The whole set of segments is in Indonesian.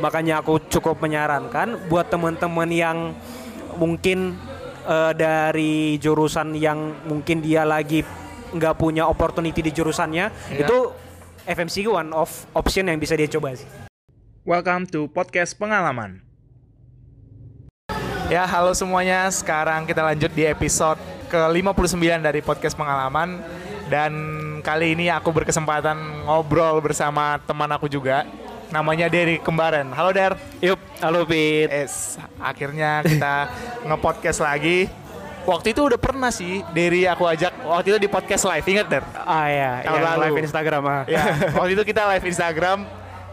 Makanya aku cukup menyarankan buat teman-teman yang mungkin eh, dari jurusan yang mungkin dia lagi nggak punya opportunity di jurusannya, Iya. itu FMCG one of option yang bisa dia coba sih. Welcome to podcast pengalaman. Ya, halo semuanya. Sekarang kita lanjut di episode ke-59 dari podcast pengalaman dan kali ini aku berkesempatan ngobrol bersama teman aku juga. Namanya Derry Kembaran. Halo Der. Yup, halo Pit. Es, akhirnya kita nge-podcast lagi. Waktu itu udah pernah sih Derry aku ajak waktu itu di podcast live. Ingat Der? Ah ya, Tahun yang lalu. live Instagram ah. Ya, waktu itu kita live Instagram.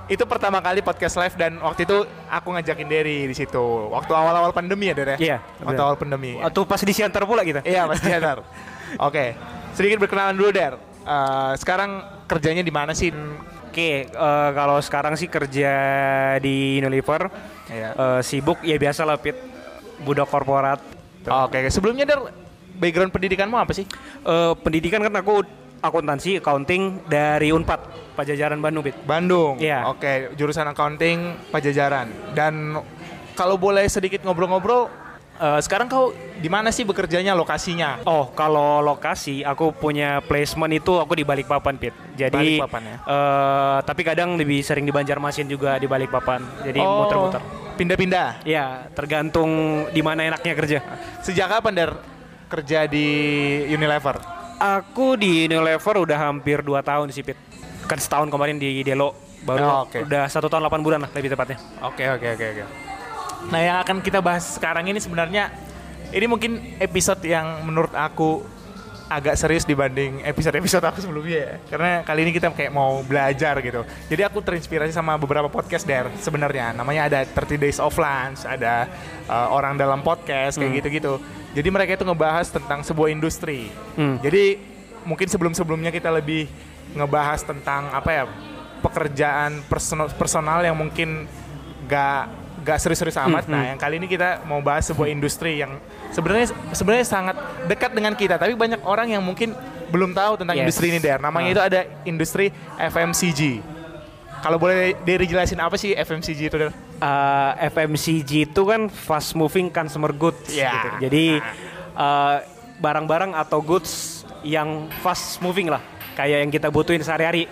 Itu pertama kali podcast live dan waktu itu aku ngajakin Derry di situ. Waktu awal-awal pandemi ya, Der ya? Iya, Waktu awal pandemi. Atau pas di Siantar pula kita. Iya, Mas Dianar. Oke. Sedikit berkenalan dulu, Der. Eh, sekarang kerjanya di mana sih? Oke, eh, kalau sekarang sih kerja di Unilever, Iya. eh, sibuk ya biasa lah Pit, budak korporat. Oke, sebelumnya Der background pendidikanmu apa sih? Eh, pendidikan kan aku akuntansi, accounting dari Unpad, Pajajaran Bandung Pit. Bandung. Iya. Oke, jurusan accounting Pajajaran. Dan kalau boleh sedikit ngobrol-ngobrol, eh, sekarang kau di mana sih bekerjanya, lokasinya? Oh, kalau lokasi aku punya placement itu aku di Balikpapan Pit. Jadi Balikpapan ya? eh, tapi kadang lebih sering di Banjarmasin juga di Balikpapan. Jadi Oh, muter-muter. Pindah-pindah. Ya, tergantung di mana enaknya kerja. Sejak kapan Der kerja di Unilever? Aku di Unilever udah hampir 2 tahun sih, Pit. Kan setahun kemarin di Delo, baru Oh, oke. udah satu tahun 8 bulan lah lebih tepatnya. Oke oke oke oke. Nah yang akan kita bahas sekarang ini sebenarnya ini mungkin episode yang menurut aku agak serius dibanding episode-episode aku sebelumnya ya. Karena kali ini kita kayak mau belajar gitu. Jadi aku terinspirasi sama beberapa podcast der sebenarnya. Namanya ada 30 Days of Lunch, ada uh, orang dalam podcast kayak gitu-gitu. Jadi mereka itu ngebahas tentang sebuah industri. Hmm. Jadi mungkin sebelum-sebelumnya kita lebih ngebahas tentang apa ya pekerjaan personal, personal yang mungkin gak gak serius-serius amat. Nah, yang kali ini kita mau bahas sebuah industri yang sebenarnya sebenarnya sangat dekat dengan kita, tapi banyak orang yang mungkin belum tahu tentang Yes. industri ini der. Namanya Ah. itu ada industri FMCG. Kalau boleh dijelasin apa sih FMCG itu der? Uh, FMCG itu kan fast moving consumer goods Ya. gitu. Jadi uh, barang-barang atau goods yang fast moving lah, kayak yang kita butuhin sehari-hari.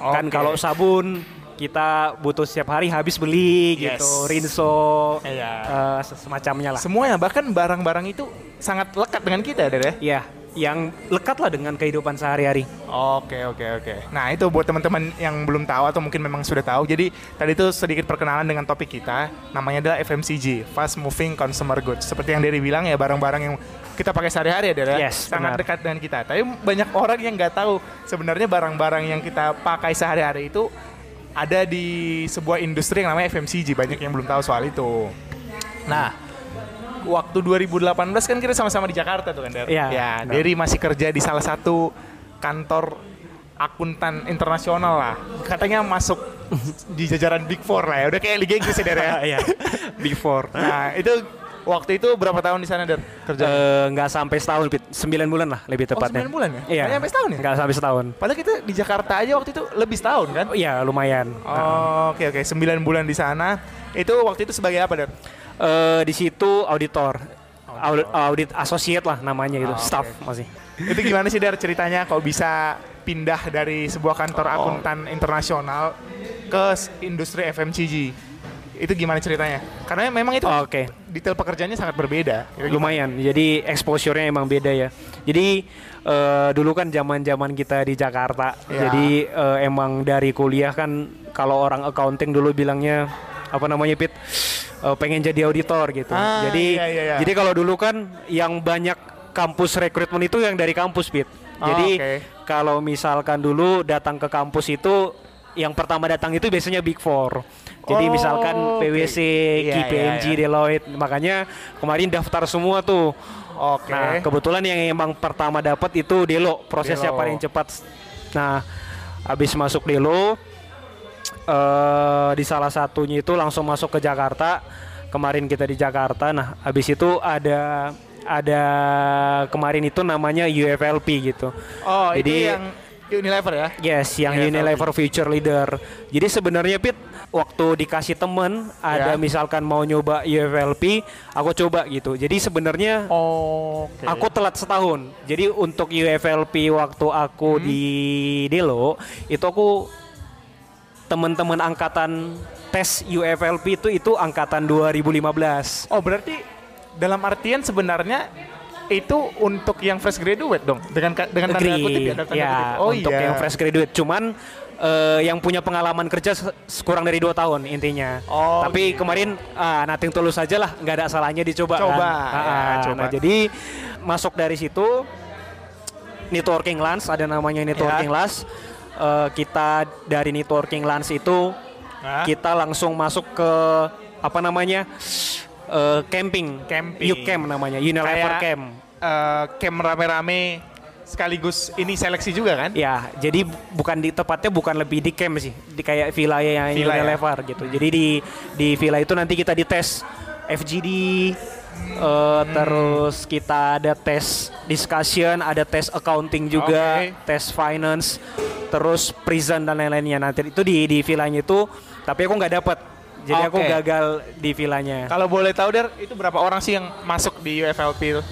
Kan Oke. kalau sabun kita butuh setiap hari habis beli Yes. gitu, rinso, Iya. uh, semacamnya lah. Semuanya bahkan barang-barang itu sangat lekat dengan kita ya. Ya, yang lekat lah dengan kehidupan sehari-hari. Oke oke oke. Nah itu buat teman-teman yang belum tahu atau mungkin memang sudah tahu. Jadi tadi itu sedikit perkenalan dengan topik kita. Namanya adalah FMCG, Fast Moving Consumer Goods. Seperti yang Derry bilang ya barang-barang yang kita pakai sehari-hari ya Derry. ya? Yes, Sangat benar. dekat dengan kita. Tapi banyak orang yang nggak tahu sebenarnya barang-barang yang kita pakai sehari-hari itu ada di sebuah industri yang namanya FMCG. Banyak yang belum tahu soal itu. Nah, waktu 2018 kan kita sama-sama di Jakarta tuh kan, Der? Iya, Ya, benar. Derry masih kerja di salah satu kantor akuntan internasional lah. Katanya masuk di jajaran Big Four lah ya. Udah kayak Liga Inggris ya, Der ya. Iya, before. Nah, itu waktu itu berapa tahun di sana, Der? Kerja? Eh, nggak sampai setahun, Pit. 9 bulan lah lebih Oh, tepatnya. 9 bulan ya? Iya. Nggak sampai setahun ya? Nggak sampai setahun. Padahal kita di Jakarta aja waktu itu lebih setahun kan? Oh, iya, lumayan. Oh, oke oke. 9 bulan di sana. Itu waktu itu sebagai apa, Der? Eh, di situ auditor. Audit, audit associate lah namanya gitu, Oh, staff oke. masih. itu gimana sih Dar ceritanya kok bisa pindah dari sebuah kantor Oh. akuntan internasional ke industri FMCG? Itu gimana ceritanya? Karena memang itu Oh, Oke, detail pekerjaannya sangat berbeda. Itu gimana? lumayan. Jadi exposure-nya emang beda ya. Jadi eh, dulu kan zaman-zaman kita di Jakarta. Ya. Jadi eh, emang dari kuliah kan kalau orang accounting dulu bilangnya apa namanya Pit Eh, pengen jadi auditor gitu. Ah, jadi iya, iya, iya. jadi kalau dulu kan yang banyak kampus rekrutmen itu yang dari kampus Pit. Oh, Jadi oke. kalau misalkan dulu datang ke kampus itu yang pertama datang itu biasanya Big Four. Jadi Oh, misalkan. PwC, Iya, KPMG, iya, iya. Deloitte, makanya kemarin daftar semua tuh. Oke. Nah, kebetulan yang emang pertama dapat itu Delo, prosesnya Delo. paling cepat. Nah, habis masuk Delo eh di salah satunya itu langsung masuk ke Jakarta. Kemarin kita di Jakarta. Nah, habis itu ada ada kemarin itu namanya UFLP gitu. oh, jadi- itu yang Unilever ya. Yes, yang Unilever Unilever Future Leader. Jadi sebenarnya Pit, waktu dikasih temen ada Ya. misalkan mau nyoba UFLP, aku coba gitu. Jadi sebenarnya Oke. aku telat setahun. Jadi untuk UFLP waktu aku Hmm. di Delo, itu aku teman-teman angkatan tes UFLP itu itu angkatan 2015. Oh berarti dalam artian sebenarnya itu untuk yang fresh graduate dong dengan dengan tanda kutip ya, tanda Ya, kutip. Oh untuk iya. yang fresh graduate. Cuman eh, yang punya pengalaman kerja kurang dari dua tahun intinya. Oh, Tapi gitu. kemarin ah, nating tulus aja lah, nggak ada salahnya dicoba. Coba, kan. ya, ah. coba. Nah, jadi masuk dari situ networking lunch ada namanya networking Ya. lunch. Eh, kita dari networking lunch itu Hah? kita langsung masuk ke apa namanya eh, camping, Camping. UCamp namanya, Unilever Kayak, Camp. eh, camp rame-rame sekaligus ini seleksi juga kan? Ya, jadi bukan di tepatnya bukan lebih di camp sih, di kayak villa yang Villa ya? Unilever gitu. Jadi di di villa itu nanti kita dites FGD, eh, terus kita ada tes discussion, ada tes accounting juga, Oke. tes finance, terus prison dan lain-lainnya. Nanti itu di di villanya itu, tapi aku nggak dapet. Jadi aku Oke. gagal di villanya. Kalau boleh tahu Der, itu berapa orang sih yang masuk di UFLP itu?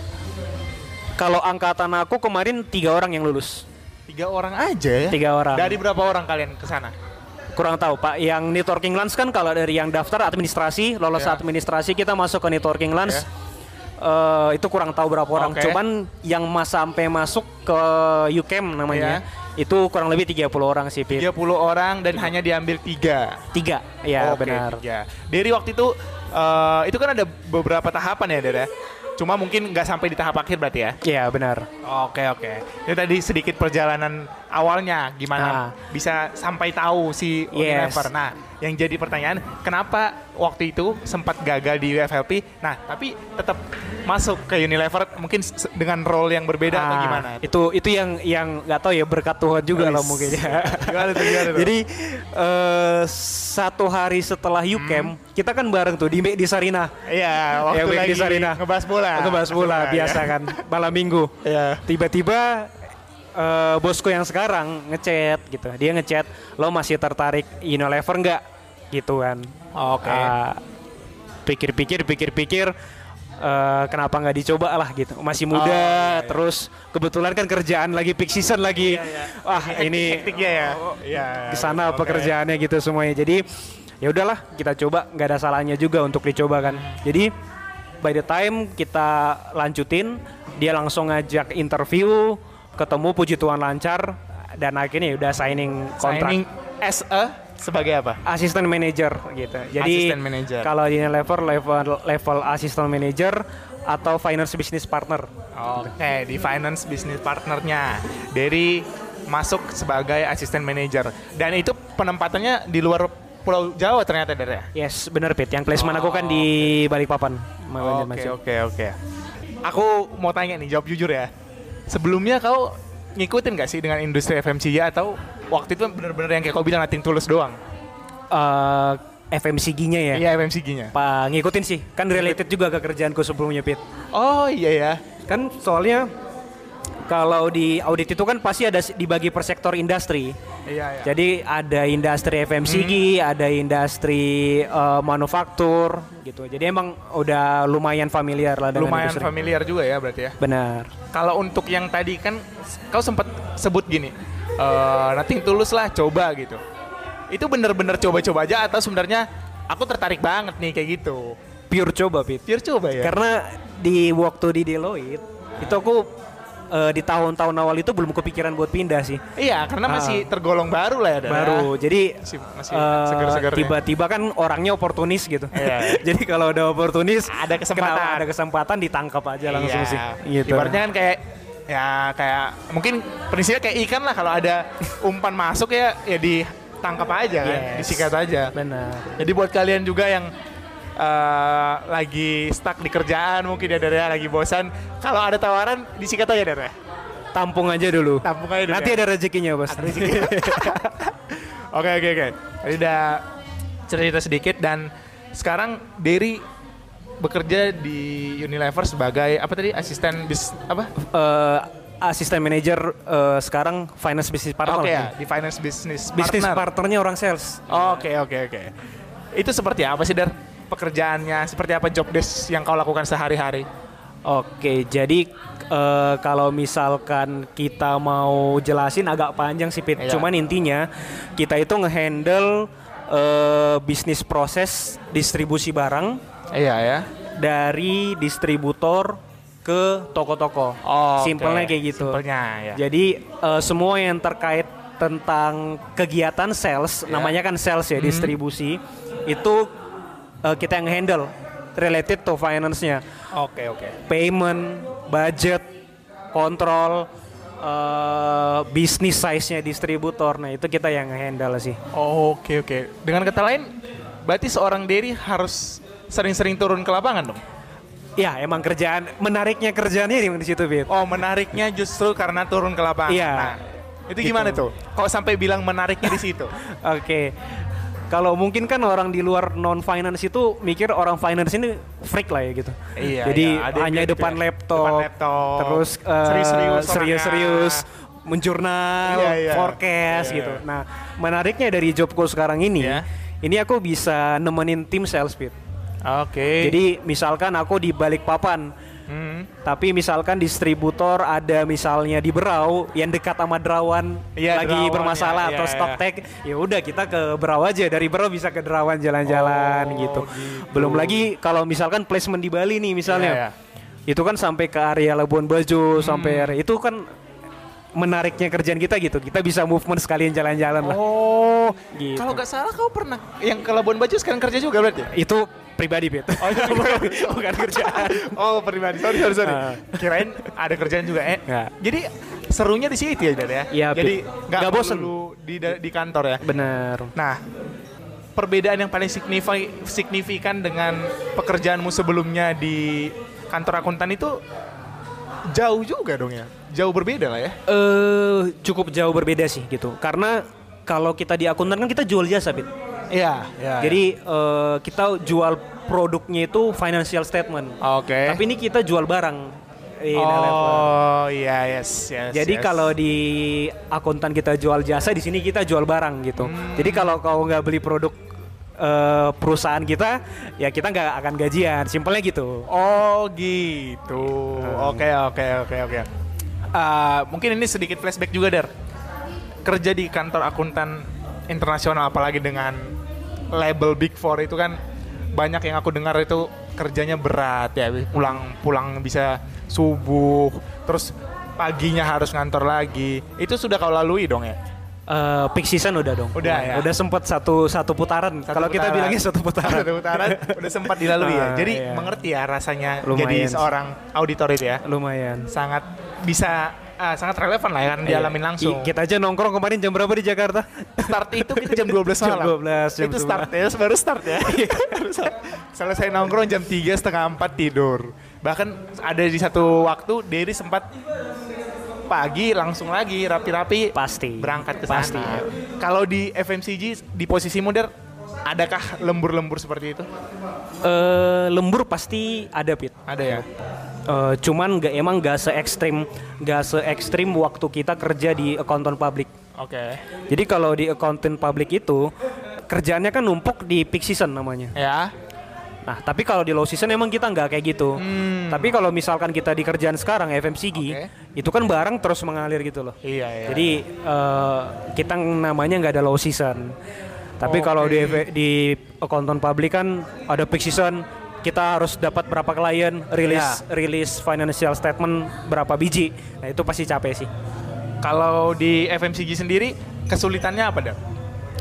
Kalau angkatan aku kemarin tiga orang yang lulus, Tiga orang aja ya? tiga orang. Dari berapa orang kalian ke sana? kurang tahu pak yang networking lunch kan kalau dari yang daftar administrasi lolos Ya. administrasi kita masuk ke networking lunch Ya. Eh, itu kurang tahu berapa orang Oke. cuman yang mas sampai masuk ke UCAM namanya Ya. Itu kurang lebih 30 orang sih Pit. 30 orang dan hanya diambil tiga. tiga ya Oke, benar tiga. Dari waktu itu, eh, itu kan ada beberapa tahapan ya Der ya? Cuma mungkin nggak sampai di tahap akhir berarti ya? Iya benar Oke oke. Itu tadi sedikit perjalanan awalnya gimana Ah. bisa sampai tahu si Yes. Unilever. Nah, yang jadi pertanyaan kenapa waktu itu sempat gagal di UFLP? Nah, tapi tetap masuk ke Unilever mungkin dengan role yang berbeda atau Ah, gimana? itu itu yang yang nggak tahu ya berkat Tuhan juga Wis. loh mungkin ya Gimana tuh, gimana tuh? jadi eh, satu hari setelah UCAM kita kan bareng tuh di di Sarina Iya, waktu Ya, lagi di Sarina. ngebahas bola. ngebahas bola ya. biasa kan malam minggu Iya. tiba-tiba eh, bosku yang sekarang ngechat gitu dia ngechat lo masih tertarik Unilever nggak gitu kan Oke. Ah, pikir-pikir pikir-pikir eh, kenapa nggak dicoba lah gitu masih muda Oh, iya, iya. terus kebetulan kan kerjaan lagi peak season lagi wah ini Hektiknya ya. Iya. di sana oke. pekerjaannya gitu semuanya jadi ya udahlah kita coba nggak ada salahnya juga untuk dicoba kan jadi by the time kita lanjutin dia langsung ngajak interview ketemu puji Tuhan lancar dan akhirnya ya udah signing kontrak Signing as a sebagai apa? asisten manager gitu jadi manager. kalau di level level level assistant manager atau finance business partner Oke, di finance business partnernya dari masuk sebagai asisten manager dan itu penempatannya di luar Pulau Jawa ternyata dari ya. yes bener Pit yang placement aku kan di Balikpapan Oke oke oke. Aku mau tanya nih jawab jujur ya. Sebelumnya kau ngikutin gak sih dengan industri FMCG atau waktu itu bener-bener yang kayak kau bilang nating tulus doang? eh FMCG-nya ya. Iya FMCG-nya. Pak ngikutin sih, kan related juga ke kerjaanku sebelumnya Pit. Oh iya ya. Kan soalnya kalau di audit itu kan pasti ada dibagi per sektor industri. Iya iya. Jadi ada industri FMCG, ada industri eh, manufaktur gitu. Jadi emang udah lumayan familiar lah dengan Lumayan industri. familiar juga ya berarti ya. Benar. Kalau untuk yang tadi kan kau sempat sebut gini, eh nating tulus lah coba gitu. Itu bener-bener coba-coba aja atau sebenarnya aku tertarik banget nih kayak gitu. Pure coba Pit. Pure coba ya. Karena di waktu di Deloitte itu aku eh, di tahun-tahun awal itu belum kepikiran buat pindah sih. Iya, karena masih tergolong baru lah ya. Dan baru jadi Masih- masih eh, ya. tiba-tiba kan orangnya oportunis gitu Iya. jadi kalau udah oportunis Ada kesempatan. kenapa ada kesempatan ditangkap aja langsung Iya. sih gitu Ibaratnya kan kayak ya kayak mungkin prinsipnya kayak ikan lah kalau ada umpan masuk ya ya ditangkap aja kan, Yes. disikat aja. benar Jadi buat kalian juga yang eh, lagi stuck di kerjaan mungkin ya Dara, lagi bosan, kalau ada tawaran disikat aja Dara. tampung aja dulu Tampung aja dulu nanti ya. ada rezekinya bos Oke oke oke. Tadi udah cerita sedikit dan sekarang Derry bekerja di Unilever sebagai apa tadi asisten bis apa? Eh, asisten manager eh, sekarang finance business partner. Oke lah. ya, di finance business Bisnis partner. partnernya orang sales. Oke oke oke. Itu seperti apa sih Dar? Pekerjaannya seperti apa job desk yang kau lakukan sehari-hari? Oke, jadi eh, kalau misalkan kita mau jelasin agak panjang sih, Pit. Iya. Cuman intinya kita itu ngehandle eh, bisnis proses distribusi barang Iya ya. dari distributor ke toko-toko. Oh, Simpelnya oke. kayak gitu. Simpelnya ya. Jadi eh, semua yang terkait tentang kegiatan sales, Ya. namanya kan sales Hmm. ya, distribusi, itu eh, kita yang handle related to finance-nya Oke oke. payment, budget, kontrol, eh bisnis size-nya distributor. Nah, itu kita yang handle sih. Oke oke. Dengan kata lain, berarti seorang Derry harus sering-sering turun ke lapangan dong? Ya, emang kerjaan menariknya kerjaannya di di situ, Bit. Oh menariknya justru karena turun ke lapangan. Iya. Nah, itu gimana Gitu. tuh? Kok sampai bilang menariknya di situ? Oke. Kalau mungkin kan orang di luar non finance itu mikir orang finance ini freak lah ya gitu. Iya, Jadi iya. Ada hanya gitu depan ya. laptop, Depan laptop, terus eh, serius-serius serius-serius menjurnal, Iya, iya. forecast Iya. gitu. Nah, menariknya dari jobku sekarang ini, Iya. ini aku bisa nemenin tim sales. Oke. Jadi misalkan aku di balik papan, Hmm. tapi misalkan distributor ada misalnya di Berau yang dekat sama Derawan Iya, lagi Derawan, bermasalah iya, atau iya, stock iya. take, ya udah kita ke Berau aja dari Berau bisa ke Derawan jalan-jalan Oh, gitu. gitu. Belum lagi kalau misalkan placement di Bali nih misalnya. Iya, Itu kan sampai ke area Labuan Bajo, sampai Hmm. area itu kan menariknya kerjaan kita gitu. Kita bisa movement sekalian jalan-jalan lah. Oh, Gitu. kalau nggak salah kau pernah yang ke Labuan Bajo sekarang kerja juga berarti? Itu pribadi, Pit. Oh, itu pribadi. bukan kerjaan. Oh, pribadi. Sorry, sorry, sorry. Ah. Kirain ada kerjaan juga, eh. Jadi serunya di situ ya, Dar ya? Iya, Jadi nggak bosen. di di kantor ya. Bener. Nah, perbedaan yang paling signifi- signifikan dengan pekerjaanmu sebelumnya di kantor akuntan itu jauh juga dong ya. Jauh berbeda lah ya. eh cukup jauh berbeda sih gitu. Karena kalau kita di akuntan kan kita jual jasa, Pit. Iya, iya. Jadi eh, kita jual produknya itu financial statement. oke. Tapi ini kita jual barang. Oh, iya, yes, yes. Jadi yes. kalau di akuntan kita jual jasa, di sini kita jual barang gitu. Hmm. Jadi kalau kau nggak beli produk eh, perusahaan kita, ya kita nggak akan gajian. Simpelnya gitu. Oh gitu. Oke oke oke oke. Ah, mungkin ini sedikit flashback juga der. Kerja di kantor akuntan internasional apalagi dengan label Big Four itu kan banyak yang aku dengar itu kerjanya berat ya. Pulang pulang bisa subuh, terus paginya harus ngantor lagi. Itu sudah kau lalui dong ya? Eh, peak season udah dong. Udah ya? Udah sempat satu satu putaran. Kalau kita bilangnya satu putaran. Satu putaran udah sempat dilalui ya. Ah, Jadi iya. mengerti ya rasanya Lumayan jadi seorang auditor itu ya. Lumayan. sangat bisa ah, sangat relevan lah ya kan dialamin langsung. I- kita aja nongkrong kemarin jam berapa di Jakarta? Start itu kita jam 12 Jam malam. 12, jam itu 11. start ya, baru start ya. Selesai nongkrong jam 3 setengah 4 tidur. Bahkan ada di satu waktu Derry sempat pagi langsung lagi rapi-rapi Pasti. berangkat ke Pasti. sana. Kalau di FMCG di posisi modern adakah lembur-lembur seperti itu? Eh, lembur pasti ada pit. Ada ya. Eh, cuman nggak emang nggak se ekstrim nggak se ekstrim waktu kita kerja di accountant public. Oke. Jadi kalau di accountant public itu kerjaannya kan numpuk di peak season namanya. Ya. Nah tapi kalau di low season emang kita nggak kayak gitu. Hmm. Tapi kalau misalkan kita di kerjaan sekarang FMCG Oke. itu kan barang terus mengalir gitu loh. Iya, iya. Jadi eh, kita namanya nggak ada low season. Tapi Oke. kalau di di accountant public kan ada peak season, kita harus dapat berapa klien, rilis Ya. rilis financial statement berapa biji. Nah itu pasti capek sih. Kalau di FMCG sendiri kesulitannya apa dah?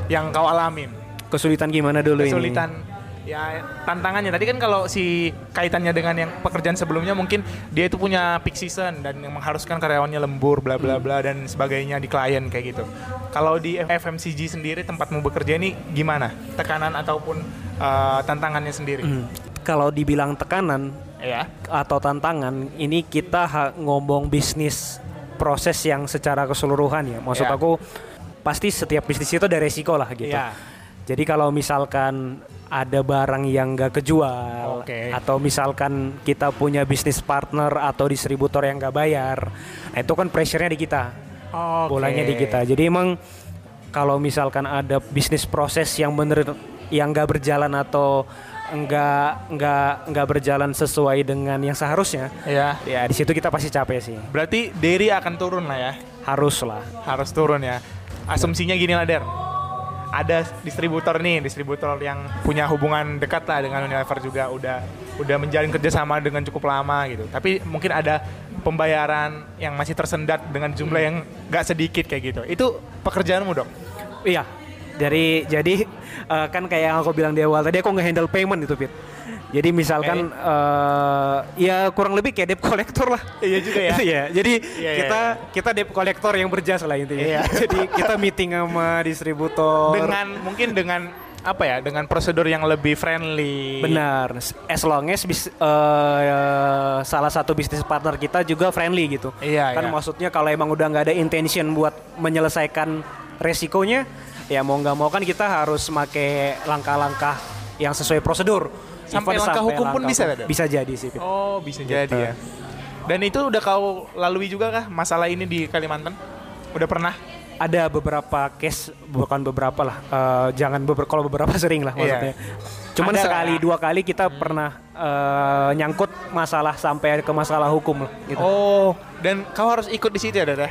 Yang kau alamin? Kesulitan gimana dulu Kesulitan ya tantangannya tadi kan kalau si kaitannya dengan yang pekerjaan sebelumnya mungkin dia itu punya peak season dan yang mengharuskan karyawannya lembur bla bla bla dan sebagainya di klien kayak gitu. Kalau di FMCG sendiri tempatmu bekerja ini gimana? Tekanan ataupun uh, tantangannya sendiri? ini? Hmm. Kalau dibilang tekanan Ya. atau tantangan, ini kita ha- ngomong bisnis proses yang secara keseluruhan ya. Maksud Ya. aku pasti setiap bisnis itu ada resiko lah gitu. Iya. Jadi kalau misalkan ada barang yang nggak kejual Oke. atau misalkan kita punya bisnis partner atau distributor yang nggak bayar, nah itu kan pressure-nya di kita, Oke. bolanya di kita. Jadi emang kalau misalkan ada bisnis proses yang bener yang nggak berjalan atau nggak nggak nggak berjalan sesuai dengan yang seharusnya, Ya. ya di situ kita pasti capek sih. Berarti Derry akan turun lah ya. Harus lah. Harus turun ya. Asumsinya gini lah Der. Ada distributor nih, distributor yang punya hubungan dekat lah dengan Unilever juga udah udah menjalin kerjasama dengan cukup lama gitu. Tapi mungkin ada pembayaran yang masih tersendat dengan jumlah yang gak sedikit kayak gitu. Itu pekerjaanmu dong. Iya. Dari jadi eh, kan kayak yang aku bilang di awal tadi aku nge-handle payment itu Pit. Jadi misalkan eh, ya kurang lebih kayak debt collector lah. Iya juga ya. Iya. Jadi Iya, iya, kita kita debt collector yang berjas lah intinya. Iya. jadi kita meeting sama distributor. Dengan mungkin dengan apa ya? Dengan prosedur yang lebih friendly. Benar. As long as bis- eh, salah satu bisnis partner kita juga friendly gitu. Iya, Kan iya. maksudnya kalau emang udah nggak ada intention buat menyelesaikan resikonya, ya mau nggak mau kan kita harus make langkah-langkah yang sesuai prosedur. Sampai Even langkah hukum pun langkah bisa? Bisa jadi sih. Oh, bisa jadi ya. Dan itu udah kau lalui juga kah masalah ini di Kalimantan? Udah pernah? Ada beberapa case, bukan beberapa lah. eh, jangan beber kalau beberapa sering lah Iya. maksudnya. Cuman Ada sekali lah. dua kali kita pernah eh, nyangkut masalah sampai ke masalah hukum lah. Gitu. Oh, dan kau harus ikut di situ ya, Dada?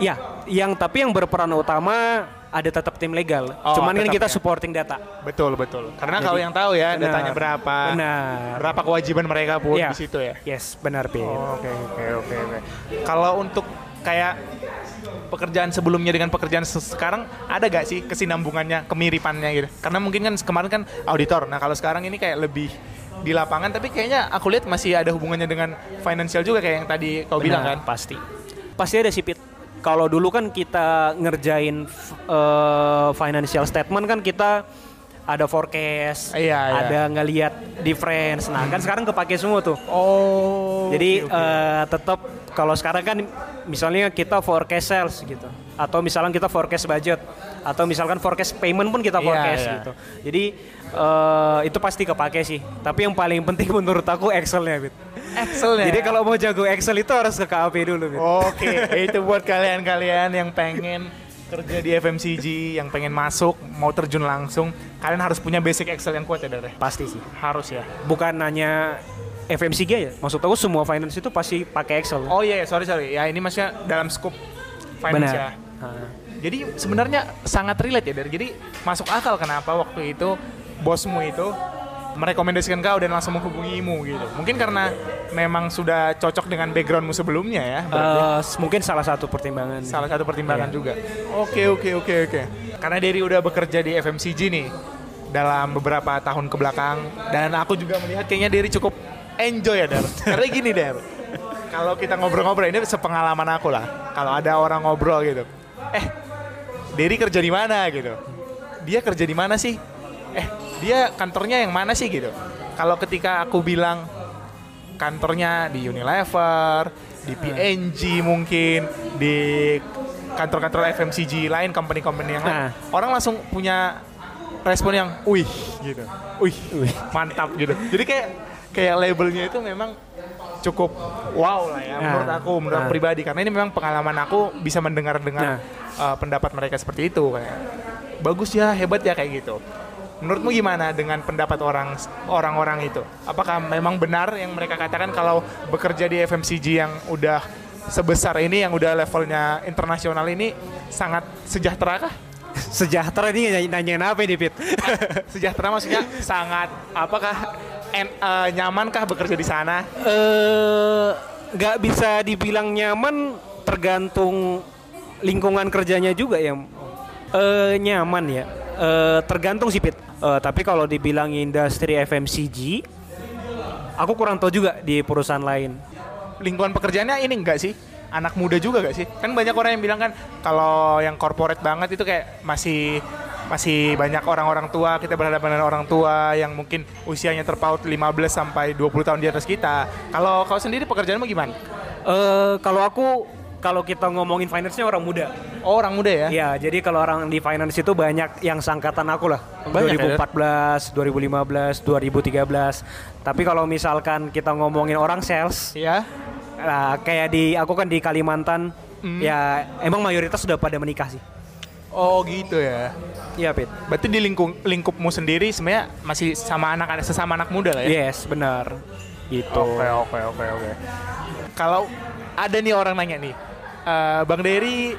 Ya, yang tapi yang berperan utama ada tetap tim legal. Oh, Cuman kan kita ya. supporting data. Betul, betul. Karena Jadi- kau yang tahu ya Benar. datanya berapa. Benar. Berapa kewajiban mereka pun Iya. di situ ya. Yes, benar Pin. Oh, Oke, oke, oke, oke. Kalau untuk kayak pekerjaan sebelumnya dengan pekerjaan se- sekarang ada gak sih kesinambungannya, kemiripannya gitu? Karena mungkin kan kemarin kan auditor. Nah, kalau sekarang ini kayak lebih di lapangan tapi kayaknya aku lihat masih ada hubungannya dengan financial juga kayak yang tadi kau bilang kan. Benar, Pasti. Pasti ada sih Pit. Kalau dulu kan kita ngerjain eh, financial statement kan kita ada forecast, Iya, iya. ada ngelihat difference. Nah, kan sekarang kepake semua tuh. Oh. Jadi eh, tetap kalau sekarang kan misalnya kita forecast sales gitu atau misalkan kita forecast budget atau misalkan forecast payment pun kita Iya, forecast iya. gitu. Jadi eh, itu pasti kepake sih. Tapi yang paling penting menurut aku Excel-nya, Bit. Excel ya. Jadi kalau mau jago Excel itu harus ke KAP dulu, Bit. Oke, itu buat kalian-kalian yang pengen kerja di FMCG, yang pengen masuk, mau terjun langsung, kalian harus punya basic Excel yang kuat ya, Dare. Pasti sih. Harus ya. Bukan hanya FMCG ya. Maksud aku semua finance itu pasti pakai Excel. Oh iya, sorry sorry. Ya ini maksudnya dalam scope finance ya. Benar. Ha. Jadi sebenarnya sangat relate ya, Dare. Jadi masuk akal kenapa waktu itu bosmu itu merekomendasikan kau dan langsung menghubungimu gitu. Mungkin karena memang sudah cocok dengan backgroundmu sebelumnya ya. Eh, mungkin salah satu pertimbangan. Salah satu pertimbangan Iya. juga. Oke oke oke oke. Karena Derry udah bekerja di FMCG nih dalam beberapa tahun ke belakang dan aku juga melihat kayaknya Derry cukup enjoy ya Dar. Karena gini Der, kalau kita ngobrol-ngobrol ini sepengalaman aku lah. Kalau ada orang ngobrol gitu, eh Derry kerja di mana gitu? Dia kerja di mana sih? Eh dia kantornya yang mana sih gitu? Kalau ketika aku bilang kantornya di Unilever, di PNG mungkin, di kantor-kantor FMCG lain, company-company yang lain, Nah. orang langsung punya respon yang, wih gitu, wih, mantap gitu. Jadi kayak kayak labelnya itu memang cukup wow lah ya Nah. menurut aku, menurut aku Nah. pribadi karena ini memang pengalaman aku bisa mendengar-dengar Nah. uh, pendapat mereka seperti itu kayak bagus ya, hebat ya kayak gitu. Menurutmu gimana dengan pendapat orang orang-orang itu? Apakah memang benar yang mereka katakan kalau bekerja di FMCG yang udah sebesar ini, yang udah levelnya internasional ini sangat sejahtera kah? Sejahtera ini nanya- nanyain apa nih, Pit? Sejahtera maksudnya sangat apakah en, eh, nyamankah bekerja di sana? Eh, nggak bisa dibilang nyaman tergantung lingkungan kerjanya juga ya. Eh, nyaman ya. Eh, tergantung sih Pit. Eh, tapi kalau dibilang industri FMCG, aku kurang tahu juga di perusahaan lain. Lingkungan pekerjaannya ini enggak sih? Anak muda juga gak sih? Kan banyak orang yang bilang kan kalau yang corporate banget itu kayak masih masih banyak orang-orang tua, kita berhadapan dengan orang tua yang mungkin usianya terpaut 15 sampai 20 tahun di atas kita. Kalau kau sendiri pekerjaanmu gimana? Eh, kalau aku kalau kita ngomongin finance-nya orang muda. Oh, orang muda ya? Iya, jadi kalau orang di finance itu banyak yang sangkatan aku lah. Banyak ya, 2014, 2015, 2013. Tapi kalau misalkan kita ngomongin orang sales, Iya. nah, kayak di aku kan di Kalimantan, Hmm. ya emang mayoritas sudah pada menikah sih. Oh, gitu ya. Iya, Pit. Berarti di lingkup lingkupmu sendiri sebenarnya masih sama anak ada sesama anak muda lah ya? Yes, benar. Gitu. Oke oke oke oke. Kalau ada nih orang nanya nih, "Eh, Bang Dery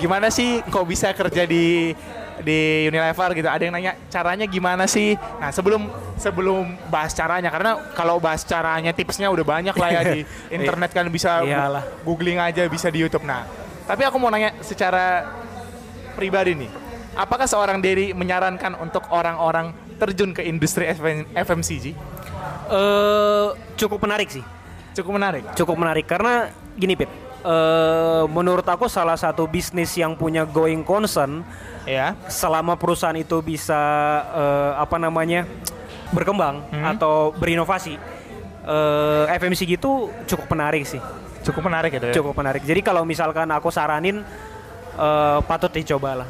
gimana sih kok bisa kerja di di Unilever gitu? Ada yang nanya caranya gimana sih? Nah sebelum sebelum bahas caranya karena kalau bahas caranya tipsnya udah banyak lah ya di internet kan bisa Iyalah. googling aja bisa di YouTube. Nah tapi aku mau nanya secara pribadi nih, apakah seorang Dery menyarankan untuk orang-orang terjun ke industri FM FMCG? Eh, cukup menarik sih. Cukup menarik. Cukup menarik karena gini, Pit. Eh, menurut aku salah satu bisnis yang punya going concern Ya. selama perusahaan itu bisa eh, apa namanya berkembang atau berinovasi eh, FMCG itu cukup menarik sih Cukup menarik gitu ya. cukup menarik jadi kalau misalkan aku saranin eh, patut dicoba lah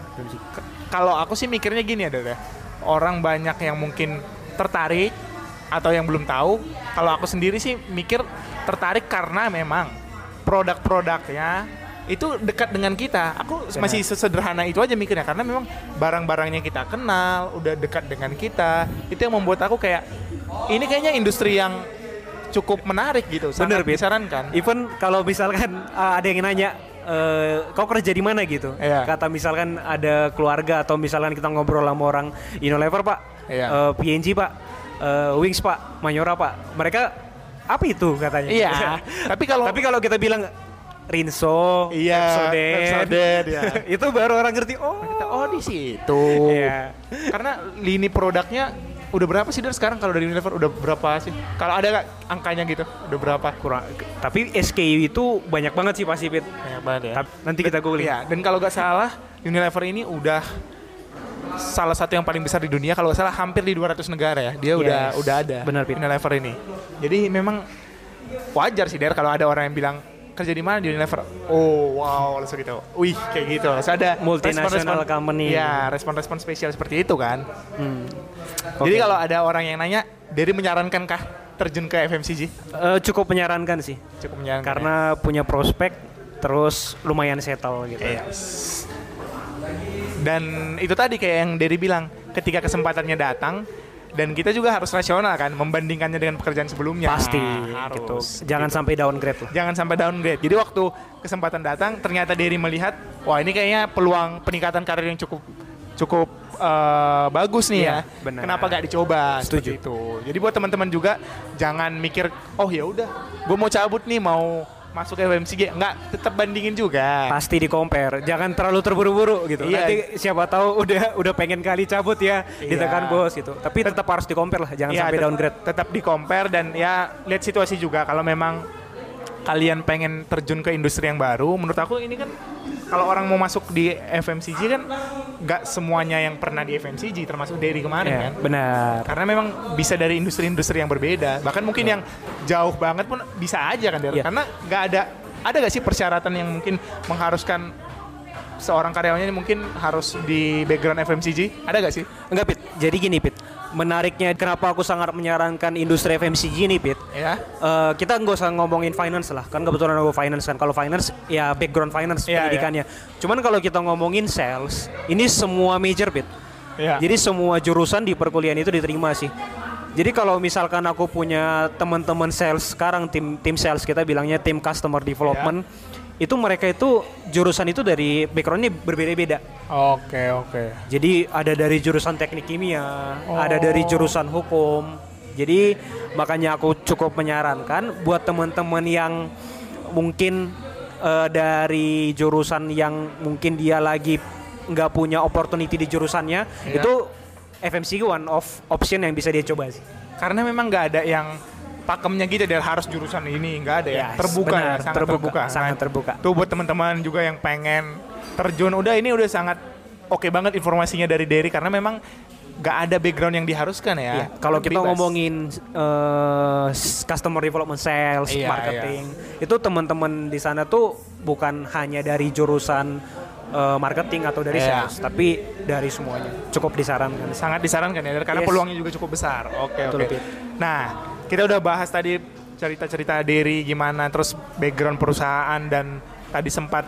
Kalau aku sih mikirnya gini adalah orang banyak yang mungkin tertarik atau yang belum tahu. Kalau aku sendiri sih mikir tertarik karena memang produk-produknya itu dekat dengan kita. Aku Benar. masih sesederhana itu aja mikirnya karena memang barang-barangnya kita kenal, udah dekat dengan kita. Itu yang membuat aku kayak ini kayaknya industri yang cukup menarik gitu. Sangat Bener, Bit. disarankan. even kalau misalkan uh, ada yang nanya eh, kau kerja di mana gitu Iya. kata misalkan ada keluarga atau misalkan kita ngobrol sama orang Unilever pak Iya. eh, PNG pak eh, Wings pak Mayora pak mereka apa itu katanya Iya. Tapi kalau tapi kalau kita bilang Rinso, Iya, Pepsodent, ya. itu baru orang ngerti. Oh, kita oh di situ. Iya. Karena lini produknya udah berapa sih dari sekarang kalau dari Unilever udah berapa sih? Kalau ada nggak angkanya gitu? Udah berapa? kurang. Tapi SKU itu banyak banget sih pasti Pit. Banyak banget ya. Tapi Nanti kita googling. Iya, dan kalau nggak salah Unilever ini udah salah satu yang paling besar di dunia kalau salah hampir di 200 negara ya. Dia udah Yes. udah ada Benar. Unilever ini. Jadi memang wajar sih Der kalau ada orang yang bilang kerja di mana di Unilever. Oh, wow, langsung gitu. Wih, kayak gitu. Langsung ada Multinational company. Iya, respon-respon spesial seperti itu kan. Hmm. Jadi Oke. kalau ada orang yang nanya, Dery menyarankankah terjun ke FMCG? Eh, cukup menyarankan sih. Cukup menyarankan. Karena punya prospek terus lumayan settle gitu. ya? Yes. Dan itu tadi kayak yang Dery bilang, ketika kesempatannya datang dan kita juga harus rasional kan membandingkannya dengan pekerjaan sebelumnya. Pasti harus. gitu. Jangan sampai downgrade lah. Jangan sampai downgrade. Jadi waktu kesempatan datang ternyata Dery melihat, wah ini kayaknya peluang peningkatan karir yang cukup cukup eh, bagus nih Iya, ya. benar. Kenapa gak dicoba? Setuju. Itu. Jadi buat teman-teman juga jangan mikir, oh ya udah, gue mau cabut nih mau masuk ke FMCG, enggak, tetap bandingin juga. Pasti di compare. Jangan terlalu terburu-buru gitu. Iya. Nanti siapa tahu udah udah pengen kali cabut ya Iya. ditekan bos gitu. Tapi tetap harus di compare lah. Jangan Iya, sampai downgrade. Tetap di compare dan ya lihat situasi juga kalau memang kalian pengen terjun ke industri yang baru, menurut aku ini kan kalau orang mau masuk di FMCG kan nggak semuanya yang pernah di FMCG termasuk dari kemarin Iya, kan. benar. Karena memang bisa dari industri-industri yang berbeda. Bahkan mungkin yang jauh banget pun bisa aja kan, Der. Iya. Karena nggak ada ada gak sih persyaratan yang mungkin mengharuskan seorang karyawannya ini mungkin harus di background FMCG? Ada gak sih? Enggak, Pit. Jadi gini, Pit. Menariknya kenapa aku sangat menyarankan industri FMCG ini, Pit. Ya. Eh, kita nggak usah ngomongin finance lah, kan kebetulan aku finance kan. Kalau finance ya background finance Iya, pendidikannya. Cuman kalau kita ngomongin sales, ini semua major Pit. Ya. Jadi semua jurusan di perkuliahan itu diterima sih. Jadi kalau misalkan aku punya teman-teman sales sekarang tim tim sales kita bilangnya tim customer development, itu mereka itu jurusan itu dari backgroundnya berbeda-beda. Oke, oke. Jadi ada dari jurusan teknik kimia, Oh. ada dari jurusan hukum. Jadi makanya aku cukup menyarankan buat teman-teman yang mungkin eh, dari jurusan yang mungkin dia lagi nggak punya opportunity di jurusannya, Iya. itu FMCG one of option yang bisa dia coba sih. Karena memang nggak ada yang pakemnya gitu dari harus jurusan ini nggak ada ya. Yes, terbuka benar, ya, sangat terbuka, terbuka. sangat Nah, terbuka. Tuh buat teman-teman juga yang pengen terjun udah ini udah sangat oke banget informasinya dari Derry karena memang nggak ada background yang diharuskan ya. Iya, Kalau kita Bebas. ngomongin s- customer development sales, Iya, marketing, itu teman-teman di sana tuh bukan hanya dari jurusan eh, marketing atau dari Iya. sales, tapi dari semuanya. Cukup disarankan. sangat disarankan ya karena Yes. peluangnya juga cukup besar. Oke Betul, oke. Pit. Nah kita udah bahas tadi cerita-cerita Derry gimana, terus background perusahaan dan tadi sempat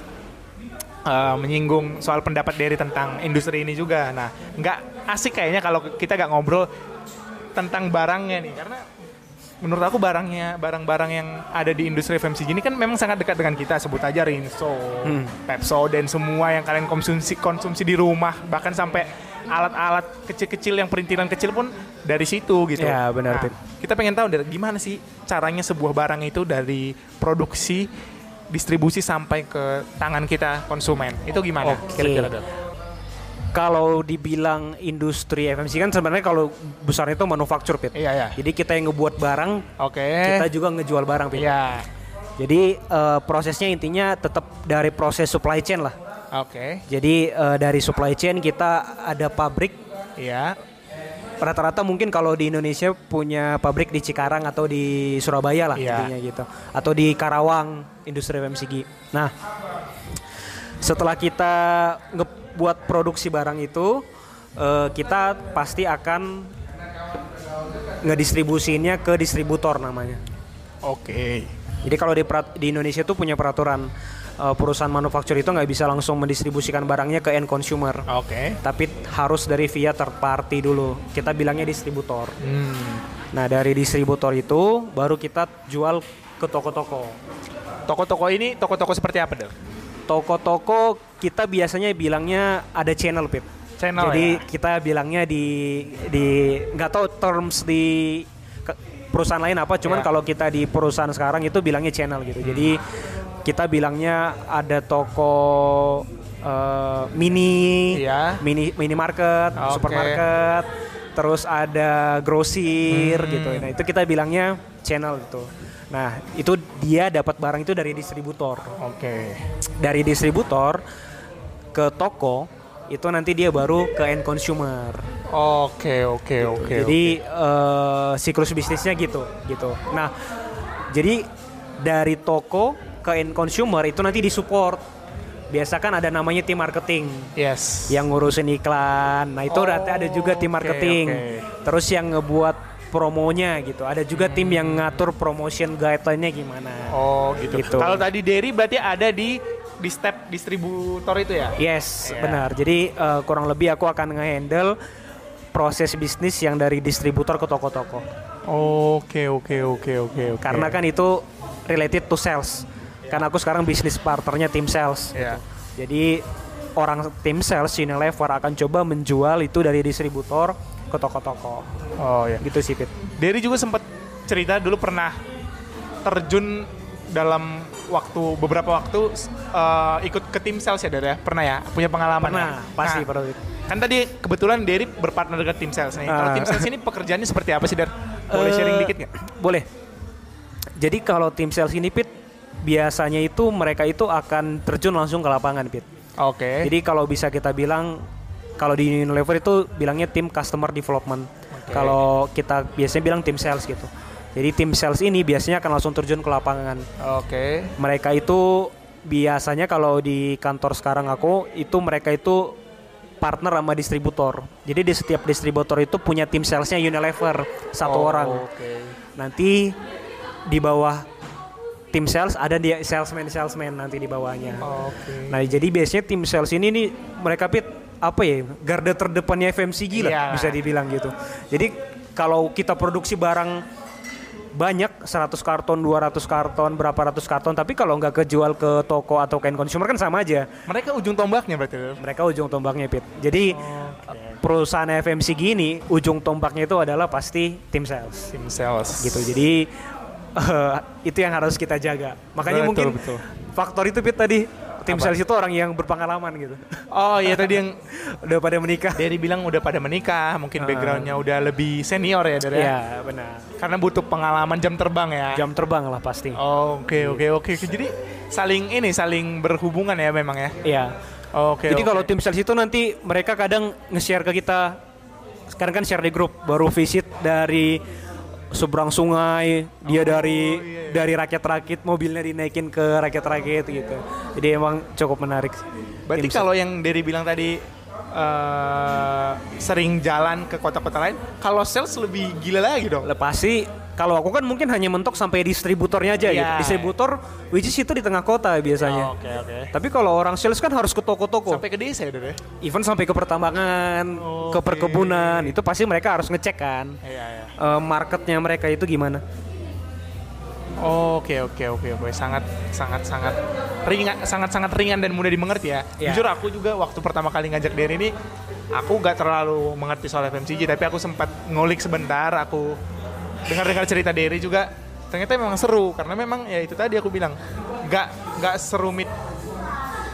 uh, menyinggung soal pendapat Derry tentang industri ini juga. Nah nggak asik kayaknya kalau kita nggak ngobrol tentang barangnya nih karena menurut aku barangnya barang-barang yang ada di industri FMCG ini kan memang sangat dekat dengan kita sebut aja Rinso, Hmm. Pepso dan semua yang kalian konsumsi konsumsi di rumah bahkan sampai alat-alat kecil-kecil yang perintilan kecil pun dari situ gitu. Ya, benar, Nah, kita pengen tahu dari gimana sih caranya sebuah barang itu dari produksi distribusi sampai ke tangan kita konsumen. Itu gimana? Oke. Kira-kira? Kalau dibilang industri FMCG kan sebenarnya kalau besarnya itu manufaktur, Pit. Iya, ya. Jadi kita yang ngebuat barang, Oke. kita juga ngejual barang, Pit. Iya. Jadi eh, prosesnya intinya tetap dari proses supply chain lah. Oke. Jadi eh, dari supply chain kita ada pabrik Iya. rata-rata mungkin kalau di Indonesia punya pabrik di Cikarang atau di Surabaya lah Iya. intinya gitu atau di Karawang industri FMCG. Nah, setelah kita ngebuat produksi barang itu eh, kita pasti akan ngedistribusinya ke distributor namanya. Oke. Jadi kalau di, di Indonesia tuh punya peraturan eh, perusahaan manufaktur itu nggak bisa langsung mendistribusikan barangnya ke end consumer Oke. tapi harus dari via third party dulu. Kita bilangnya distributor. Hmm. Nah, dari distributor itu baru kita jual ke toko-toko. Toko-toko ini toko-toko seperti apa, Del? Toko-toko kita biasanya bilangnya ada channel, Pip. Channel Jadi ya? kita bilangnya di di nggak tahu terms di ke- perusahaan lain apa, cuman Ya. kalau kita di perusahaan sekarang itu bilangnya channel gitu. Jadi kita bilangnya ada toko eh, mini, Iya. mini minimarket, Oke. supermarket, terus ada grosir Hmm. gitu. Nah itu kita bilangnya channel gitu. Nah itu dia dapat barang itu dari distributor. Oke. Dari distributor ke toko itu nanti dia baru ke end consumer. Oke, oke, oke. Jadi eh, siklus bisnisnya gitu, gitu. Nah, jadi dari toko ke end consumer itu nanti disupport. Biasa kan ada namanya tim marketing yes. yang ngurusin iklan. Nah, itu Oh, ada juga tim marketing. oke. Terus yang ngebuat promonya gitu. Ada juga tim yang ngatur promotion guideline-nya gimana. Oh, gitu. Gitu. Kalau tadi Derry berarti ada di di step distributor itu ya? Yes, Iya. benar. Jadi eh, kurang lebih aku akan nge-handle proses bisnis yang dari distributor ke toko-toko. Oke, oke, oke, oke, oke. Karena kan itu related to sales. Karena aku sekarang bisnis partnernya tim sales. Iya. Jadi orang tim sales Unilever akan coba menjual itu dari distributor ke toko-toko. Oh ya. Gitu sih, Pit. Derry juga sempat cerita dulu pernah terjun dalam waktu beberapa waktu eh, ikut ke tim sales ya Derry ya? Pernah ya? Punya pengalaman Pernah, ya? pasti Nah, pernah. Kan tadi kebetulan Derry berpartner dengan tim sales nih. Kalau Ah. tim sales ini pekerjaannya seperti apa sih, Der? Boleh Eh, sharing dikit nggak? Boleh. Jadi kalau tim sales ini, Pit, biasanya itu mereka itu akan terjun langsung ke lapangan, Pit. Oke. Jadi kalau bisa kita bilang kalau di Unilever itu bilangnya tim customer development. Kalau kita biasanya bilang tim sales gitu. Jadi tim sales ini biasanya akan langsung terjun ke lapangan. Oke. Mereka itu biasanya kalau di kantor sekarang aku itu mereka itu partner sama distributor. Jadi di setiap distributor itu punya tim salesnya Unilever satu Oh, orang. Oke. Nanti di bawah tim sales ada dia salesman salesman nanti di bawahnya. Oke. Nah, jadi biasanya tim sales ini nih mereka pit apa ya? Garda terdepannya FMCG lah Iya. bisa dibilang gitu. Jadi kalau kita produksi barang banyak 100 karton, 200 karton, berapa ratus karton, tapi kalau nggak kejual ke toko atau ke end consumer kan sama aja. Mereka ujung tombaknya berarti. Mereka ujung tombaknya pit. Jadi perusahaan FMCG ini ujung tombaknya itu adalah pasti tim sales Tim sales. gitu. Jadi eh, itu yang harus kita jaga. Makanya Betul, mungkin betul. faktor itu Pit tadi tim Apa? sales itu orang yang berpengalaman gitu. Oh iya tadi yang Udah pada menikah. Derry bilang udah pada menikah, mungkin Ah. backgroundnya udah lebih senior ya, Der ya? Iya, benar. Karena butuh pengalaman jam terbang ya. Jam terbang lah pasti. Oke oke oke. Jadi saling ini saling berhubungan ya memang ya. Iya. Oke. Jadi oke. kalau tim sales itu nanti mereka kadang nge-share ke kita sekarang kan share di grup baru visit dari seberang sungai dia dari dari rakit-rakit mobilnya dinaikin ke rakit-rakit gitu. Jadi emang cukup menarik Berarti Tim kalau yang Derry bilang tadi eh, sering jalan ke kota-kota lain, kalau sales lebih gila lagi dong. Pasti kalau aku kan mungkin hanya mentok sampai distributornya aja gitu Iya. distributor which is itu di tengah kota biasanya Oke oke. tapi kalau orang sales kan harus ke toko-toko Sampai ke desa ya, ya? even sampai ke pertambangan ke Oke. perkebunan itu pasti mereka harus ngecek kan Iya iya. eh, marketnya mereka itu gimana Oke oke oke oke sangat sangat sangat ringan sangat sangat ringan dan mudah dimengerti ya. Iya. Jujur aku juga waktu pertama kali ngajak Derry ini aku gak terlalu mengerti soal FMCG tapi aku sempat ngulik sebentar aku dengar-dengar cerita Derry juga ternyata memang seru karena memang ya itu tadi aku bilang gak gak serumit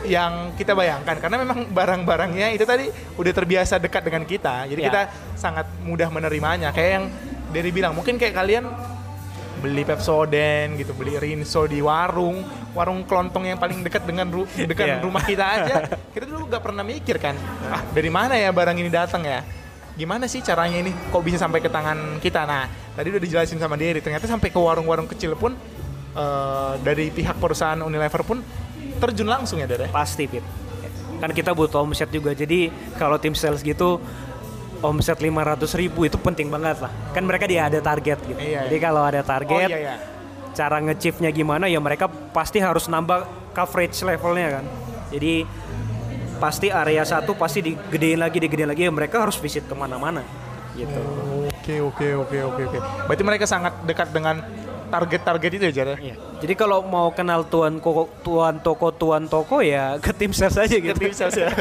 yang kita bayangkan karena memang barang-barangnya itu tadi udah terbiasa dekat dengan kita jadi Ya. kita sangat mudah menerimanya kayak yang Derry bilang mungkin kayak kalian beli Pepsodent gitu, beli Rinso di warung, warung kelontong yang paling dekat dengan ru- dekat Iya. rumah kita aja. Kita dulu nggak pernah mikir kan, ah dari mana ya barang ini datang ya? Gimana sih caranya ini kok bisa sampai ke tangan kita? Nah, tadi udah dijelasin sama Derry, ternyata sampai ke warung-warung kecil pun eh, dari pihak perusahaan Unilever pun terjun langsung ya, Dere? pasti Pit kan kita butuh omset juga jadi kalau tim sales gitu omset 500 ribu itu penting banget lah kan mereka dia ada target gitu Iya, jadi iya. kalau ada Oh target iya ya. cara nge-chiefnya gimana ya mereka pasti harus nambah coverage levelnya kan jadi pasti area satu pasti digedein lagi digedein lagi ya mereka harus visit ke mana-mana gitu Oke oke oke oke oke. Berarti mereka sangat dekat dengan target-target itu ya, Jar? Iya. jadi kalau mau kenal tuan koko, tuan toko tuan toko ya ke tim sales aja gitu Tim sales ya.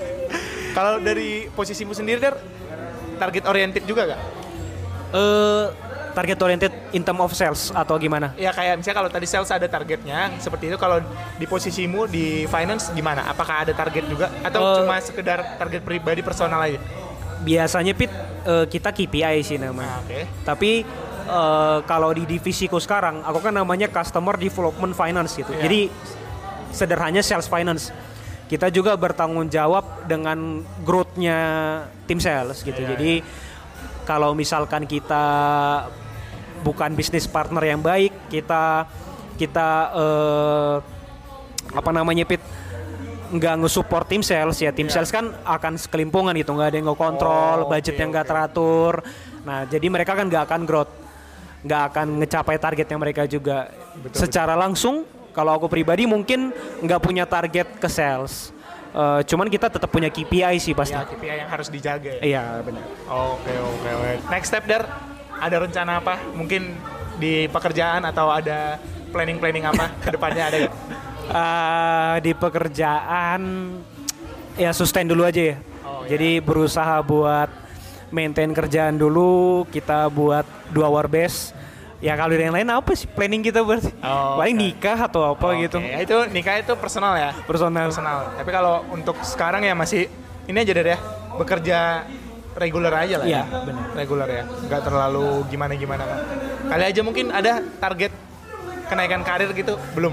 Kalau dari posisimu sendiri, Der, target oriented juga gak? eh target oriented in term of sales atau gimana Ya kayak misalnya kalau tadi sales ada targetnya, seperti itu kalau di posisimu di finance gimana? Apakah ada target juga atau Eh, cuma sekedar target pribadi personal aja? biasanya pit eh, kita KPI sih namanya. Nah, oke. Tapi eh, kalau di divisiku sekarang, aku kan namanya Customer Development Finance gitu. Iya. Jadi sederhananya sales finance. Kita juga bertanggung jawab dengan growth-nya tim sales gitu. Iya, Jadi kalau misalkan kita bukan bisnis partner yang baik, kita kita eh, apa namanya pit? Nggak nge-support tim sales ya. Tim Iya. sales kan akan sekelimpungan gitu nggak ada yang ngekontrol Oh, budget yang nggak oke. teratur. Nah jadi mereka kan nggak akan growth nggak akan ngecapai targetnya mereka juga. Secara langsung kalau aku pribadi mungkin nggak punya target ke sales. Eh, cuman kita tetap punya KPI sih pasti. Ya, KPI yang harus dijaga ya. iya benar. Oke oke oke. Next step Der, ada rencana apa? Mungkin di pekerjaan atau ada planning-planning apa ke depannya ada gak? Eh, di pekerjaan ya sustain dulu aja ya. Oh, Jadi berusaha buat maintain kerjaan dulu, kita buat dua war base. Ya kalau yang lain apa sih planning kita berarti? Oh, Paling oke. nikah atau apa gitu. Oke, itu nikah itu personal ya. Personal. Personal. Tapi kalau untuk sekarang ya masih ini aja deh ya. Bekerja reguler aja lah Iya, ya. benar. Reguler ya. Nggak terlalu gimana-gimana kan. Kali aja mungkin ada target kenaikan karir gitu belum.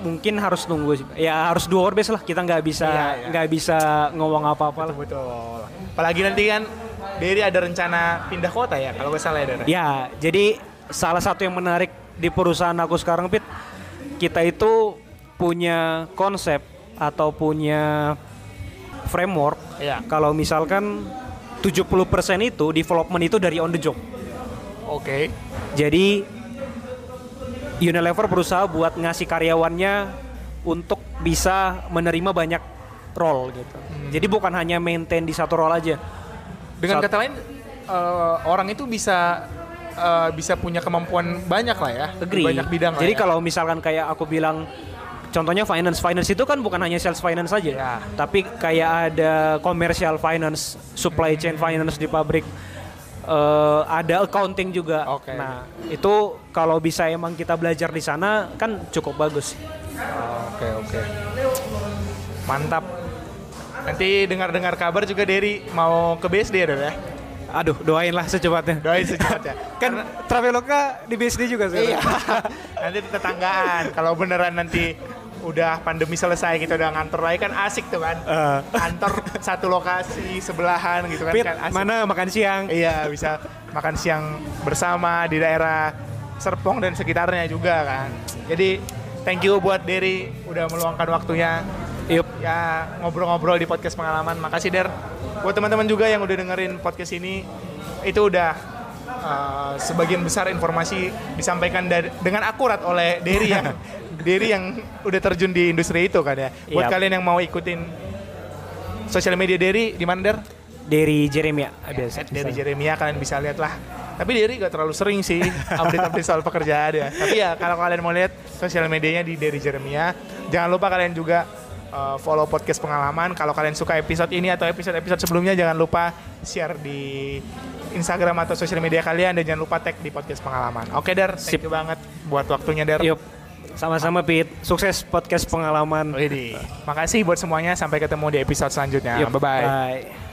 Mungkin harus nunggu sih. Ya harus dua base lah. Kita nggak bisa Iya, iya. nggak bisa ngomong apa-apa lah. Betul. Apalagi nanti kan Derry ada rencana pindah kota ya kalau nggak salah ya Dara. Ya, jadi salah satu yang menarik di perusahaan aku sekarang, Pit, kita itu punya konsep atau punya framework. Iya. Kalau misalkan 70% itu development itu dari on the job. Oke. Jadi Unilever berusaha buat ngasih karyawannya untuk bisa menerima banyak role gitu. Jadi bukan hanya maintain di satu role aja. Dengan Saat- kata lain eh, orang itu bisa eh, bisa punya kemampuan banyak lah ya. Agree. Banyak bidang Jadi ya. kalau misalkan kayak aku bilang contohnya finance, finance itu kan bukan hanya sales finance saja, Ya. tapi kayak ada commercial finance, supply chain finance di pabrik, eh, ada accounting juga. Oke. Nah itu kalau bisa emang kita belajar di sana kan cukup bagus. Oke oke. Mantap. Nanti dengar-dengar kabar juga Derry mau ke BSD ya, ya? Aduh doain lah secepatnya. Doain secepatnya. kan Traveloka di BSD juga sih. Iya. nanti di tetanggaan. Kalau beneran nanti udah pandemi selesai kita udah ngantor lagi kan asik tuh kan. Kantor satu lokasi sebelahan gitu kan. Pit, kan asik. mana makan siang? Iya bisa makan siang bersama di daerah Serpong dan sekitarnya juga kan. Jadi thank you buat Derry udah meluangkan waktunya Yup. ya ngobrol-ngobrol di podcast pengalaman. Makasih Der. Buat teman-teman juga yang udah dengerin podcast ini itu udah uh, sebagian besar informasi disampaikan dari, dengan akurat oleh Derry yang Derry yang udah terjun di industri itu kan ya. Buat Yap. kalian yang mau ikutin sosial media Derry di mana Der? Dari Jeremia biasa. dari Jeremia kalian bisa lihat lah. Tapi Derry gak terlalu sering sih update-update soal pekerjaan ya. Tapi ya kalau kalian mau lihat sosial medianya di Derry Jeremia, jangan lupa kalian juga uh, follow podcast pengalaman. Kalau kalian suka episode ini atau episode-episode sebelumnya, jangan lupa share di Instagram atau sosial media kalian dan jangan lupa tag di podcast pengalaman. Oke Der, thank Sip. you banget buat waktunya Der. Yup. Sama-sama Pit. Sukses podcast pengalaman. Widih. Makasih buat semuanya. Sampai ketemu di episode selanjutnya. Yup. Bye-bye. Bye.